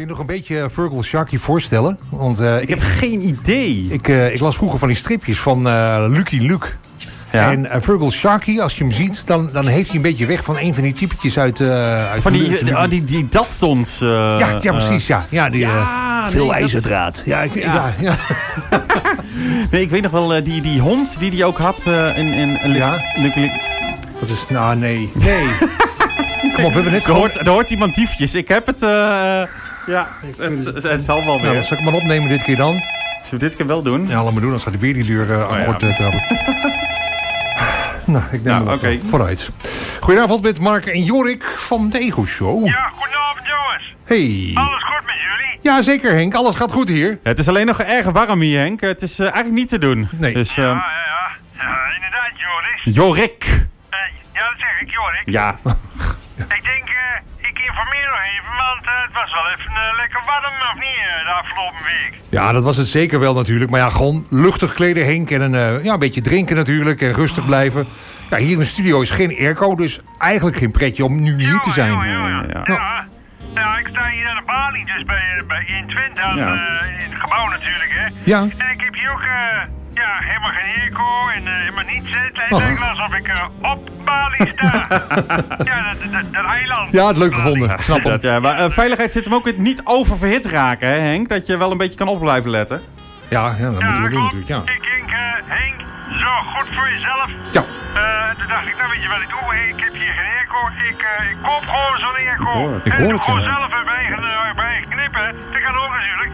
Kun je nog een beetje Virgil Sharky voorstellen? Want eh, Ik heb geen idee. ik, eh, ik las vroeger van die stripjes van eh, Lucky Luke. Ja. En eh, Virgil Sharky, als je hem ziet, dan, dan heeft hij een beetje weg van een van die typetjes uit... eh uit Van die, ah, die, die Daltons. eh, ja, ja, precies, ja. Ja, die, eh, ja, nee, veel dat- ijzerdraad. Ja, ik, ja. Ja. Ja, Nee, ik weet nog wel eh, die, die hond die die ook had eh, in, in, in Ja? Lucky Luke. Dat is, nou, nee. Nee. Kom op, we hebben net gehoord. er hoort iemand diefjes. Ik heb het... eh, ja, het, het, het zal wel Nou, weer. zal ik hem maar opnemen dit keer dan? Zullen we dit keer wel doen? Ja, laat me doen, dan gaat hij weer die deur uh, aan ja. kort eh, trappen. nou, ik neem Nou. Vooruit. Goedenavond met Mark en Jorik van de Ego Show. Ja, goedenavond jongens. Hey. Alles goed met jullie? Ja, zeker Henk. Alles gaat goed hier. Het is alleen nog erg warm hier, Henk. Het is eh, eigenlijk niet te doen. Nee. Dus, Ja, eh, ja, ja. Ja, inderdaad, Joris. Jorik. Eh, ja, dat zeg ik, Jorik. Ja. Ik denk, eh, informeer nog even, want eh, het was wel even eh, lekker warm, of niet, eh, de afgelopen week. Ja, dat was het zeker wel natuurlijk. Maar ja, gewoon luchtig kleden Henk. En een, eh, ja, een beetje drinken natuurlijk. En rustig blijven. Ja, hier in de studio is geen airco. Dus eigenlijk geen pretje om nu hier te zijn. Ja, ja, ja. Ja. Ja. Ja, ik sta hier aan de balie, dus bij, bij 120, aan, Ja. in het gebouw natuurlijk, hè. Ja. En ik heb hier ook, eh, ja, helemaal geen eco en eh, helemaal niets. Het lijkt Oh. eigenlijk alsof ik eh, op Bali sta. ja, dat, dat, dat eiland. Ja, het leuk gevonden. Snap. Dat, ja, maar eh, veiligheid zit hem ook in niet oververhit raken, hè, Henk? Dat je wel een beetje kan op blijven letten. Ja, ja, dat moeten we doen natuurlijk. Ja. Ik denk, Henk, zorg goed voor jezelf. Ja. Eh, toen dacht ik, nou weet je wat ik doe? Ik heb hier geen airco. Ik, ik koop gewoon zo'n airco. Ik hoor het. Ik en hoor doe het, gewoon ja. zelf op eigen, uh, bij eigen knippen. Dat kan ook natuurlijk.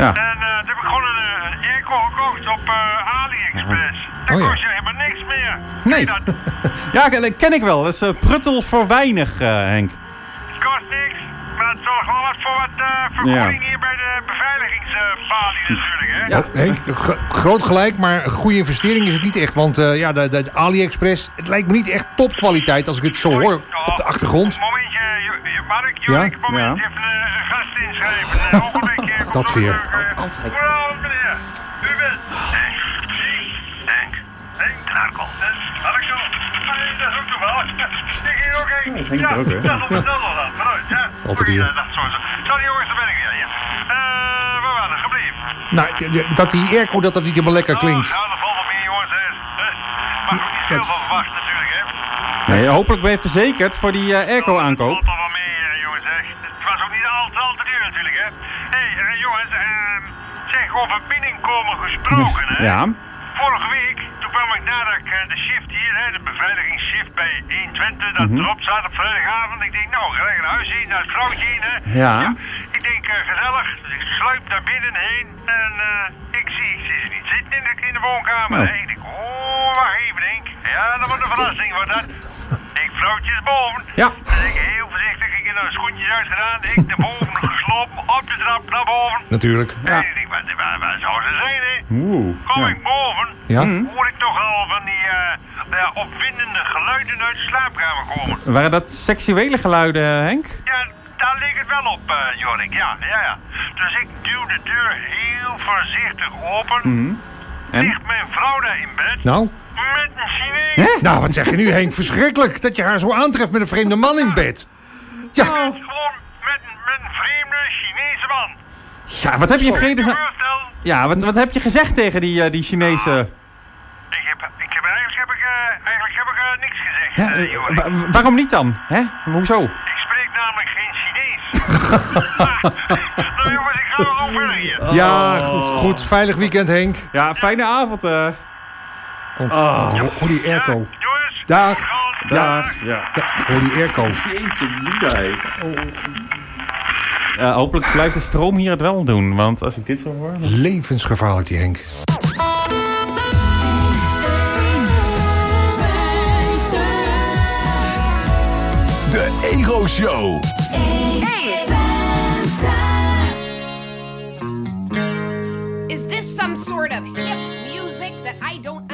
Ja. En eh, toen heb ik gewoon een, eh, airco gekocht op eh, AliExpress. Dat Oh, ja. kost je helemaal niks meer. Nee. Dat Ja, ken, ken ik wel. Dat is pruttel voor weinig, eh, Henk. kost niks. Maar het zorgt wel wat voor wat eh, vergoeding hier bij de beveiligingsbalie natuurlijk, hè? Ja. Oh, Henk, gro- groot gelijk, maar een goede investering is het niet echt. Want eh, ja, de, de, de AliExpress, het lijkt me niet echt topkwaliteit als ik het zo hoor op de achtergrond. Momentje, Mark, Jorik, Ja? momentje Ja. even een gast inschrijven. Dat weer. Altijd. Meneer. U bent... Henk. Henk. Dat is ook toevallig. Ik hier ook een. is Henk ja, ook, hè? Dat is ja. Altijd hier. Dat. Sorry jongens, daar ben ik weer. Ja. Eh, waar waren we gebleven? Nou, dat die airco dat dat niet helemaal lekker klinkt. Oh, ja, dat valt wel mee, jongens. Mag ook niet veel van verwachten natuurlijk, hè. Nee, hopelijk ben je verzekerd voor die eh, airco-aankoop. Valt wel mee, eh, jongens. Hè. Het was ook niet al te, al te duur natuurlijk, hè. Hey, eh, jongens, ehm, zeg over binnenkomen gesproken, hè. Ja. Vorige week, toen kwam ik nadat ik eh, de shift hier, hè, de beveiligingsshift bij 120, dat Mhm. erop zat op vrijdagavond. Ik denk, nou, ga lekker naar huis zien, naar het vrouwtje in, hè. Ja. Ik denk, eh, gezellig. Dus ik sluip naar binnen heen en ik, zie, ik zie ze niet zitten in de, in de woonkamer. Oh. hè. Ik denk, oh, wacht even, denk. Ja, dat wordt een verrassing, wordt dat. Ik vrouwtjes boven. Ja. Dus ik nou schoentjes uitgedaan. Ik naar boven geslopen, op de trap naar boven. Natuurlijk. Ja. En ik denk, waar, waar, waar zou ze zijn, hè? Oeh. Kom Ja. ik boven, Ja? hoor ik toch al van die eh, ja, opwindende geluiden uit de slaapkamer komen. Waren dat seksuele geluiden, Henk? Ja, daar leek het wel op, eh Jorik. Ja, ja, ja. Dus ik duw de deur heel voorzichtig open. En? Ligt mijn vrouw daar in bed Nou? met een Chinees. Nou, wat zeg je nu Henk? Verschrikkelijk dat je haar zo aantreft met een vreemde man in bed. Ja, Gewoon met, een- met een vreemde Chinese man. Ja, wat heb je vrede... Ja, wat, wat heb je gezegd tegen die, eh, die Chinese... Ik heb, ik heb, eigenlijk heb ik, eh, eigenlijk heb ik eh, niks gezegd, Ja, wa- waarom niet dan? Hè? Hoezo? Ik spreek namelijk geen Chinees. nou jongens, ik ga nog verder hier. ja goed, goed. Veilig weekend Henk. Ja, fijne avond. eh. Oh, oh, oh, die airco. Jongens. Dag. Dag. Ja. Ja, oh, die airco. Eh, hopelijk blijft de stroom hier het wel doen. Want als ik dit zo hoor... Levensgevaarlijk die Henk. De Ego Show. Is this some sort of hip music that I don't